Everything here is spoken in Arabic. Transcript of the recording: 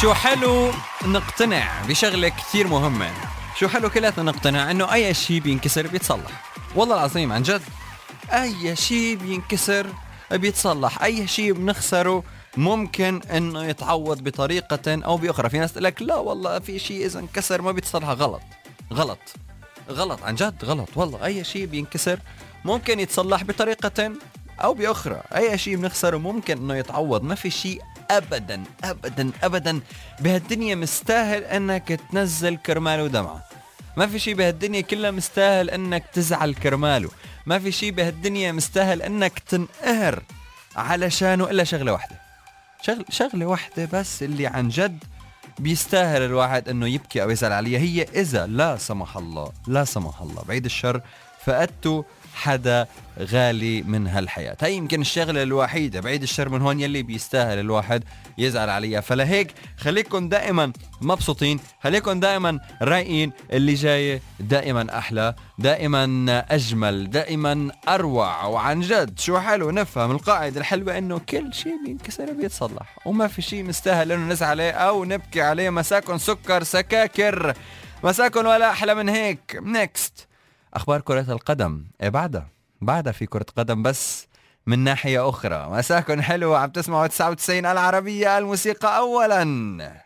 شو حلو نقتنع بشغلة كثير مهمة. شو حلو كلاتنا نقتنع إنه أي شيء بينكسر بيتصلح. والله العظيم عن جد. أي شيء بينكسر بيتصلح. أي شيء بنخسره ممكن إنه يتعوض بطريقة أو بأخرى. في ناس تقول لك لا والله في شيء إذا انكسر ما بيتصلح. غلط. غلط. غلط عن جد غلط. والله أي شيء بينكسر ممكن يتصلح بطريقة أو بأخرى. أي شيء بنخسره ممكن إنه يتعوض. ما في شيء ابدا ابدا ابدا بهالدنيا مستاهل إنك تنزل كرماله دمعة. ما في شيء بهالدنيا كلها مستاهل إنك تزعل كرماله. ما في شيء بهالدنيا مستاهل إنك تنقهر علشانه إلا شغلة واحدة. شغل شغلة واحدة بس اللي عن جد بيستاهل الواحد إنه يبكي أو يزعل عليها هي إذا لا سمح الله لا سمح الله. بعيد الشر فقدتوا حدا غالي من هالحياة. هي يمكن الشغلة الوحيدة بعيد الشر من هون يلي بيستاهل الواحد يزعل عليها. فلهيك خليكم دائما مبسوطين خليكم دائما رايقين. اللي جاي دائما أحلى دائما أجمل دائما أروع. وعن جد شو حلو نفهم القاعدة الحلوة إنه كل شيء بينكسر بيتصلح وما في شيء مستاهل إنه نزعل عليه أو نبكي عليه. مساكن سكر سكاكر. مساكن ولا أحلى من هيك. نيكست أخبار كرة القدم. إيه بعدها بعدها في كرة قدم بس من ناحية أخرى. مساكن حلوة عم تسمعوا 99 العربية الموسيقى أولا.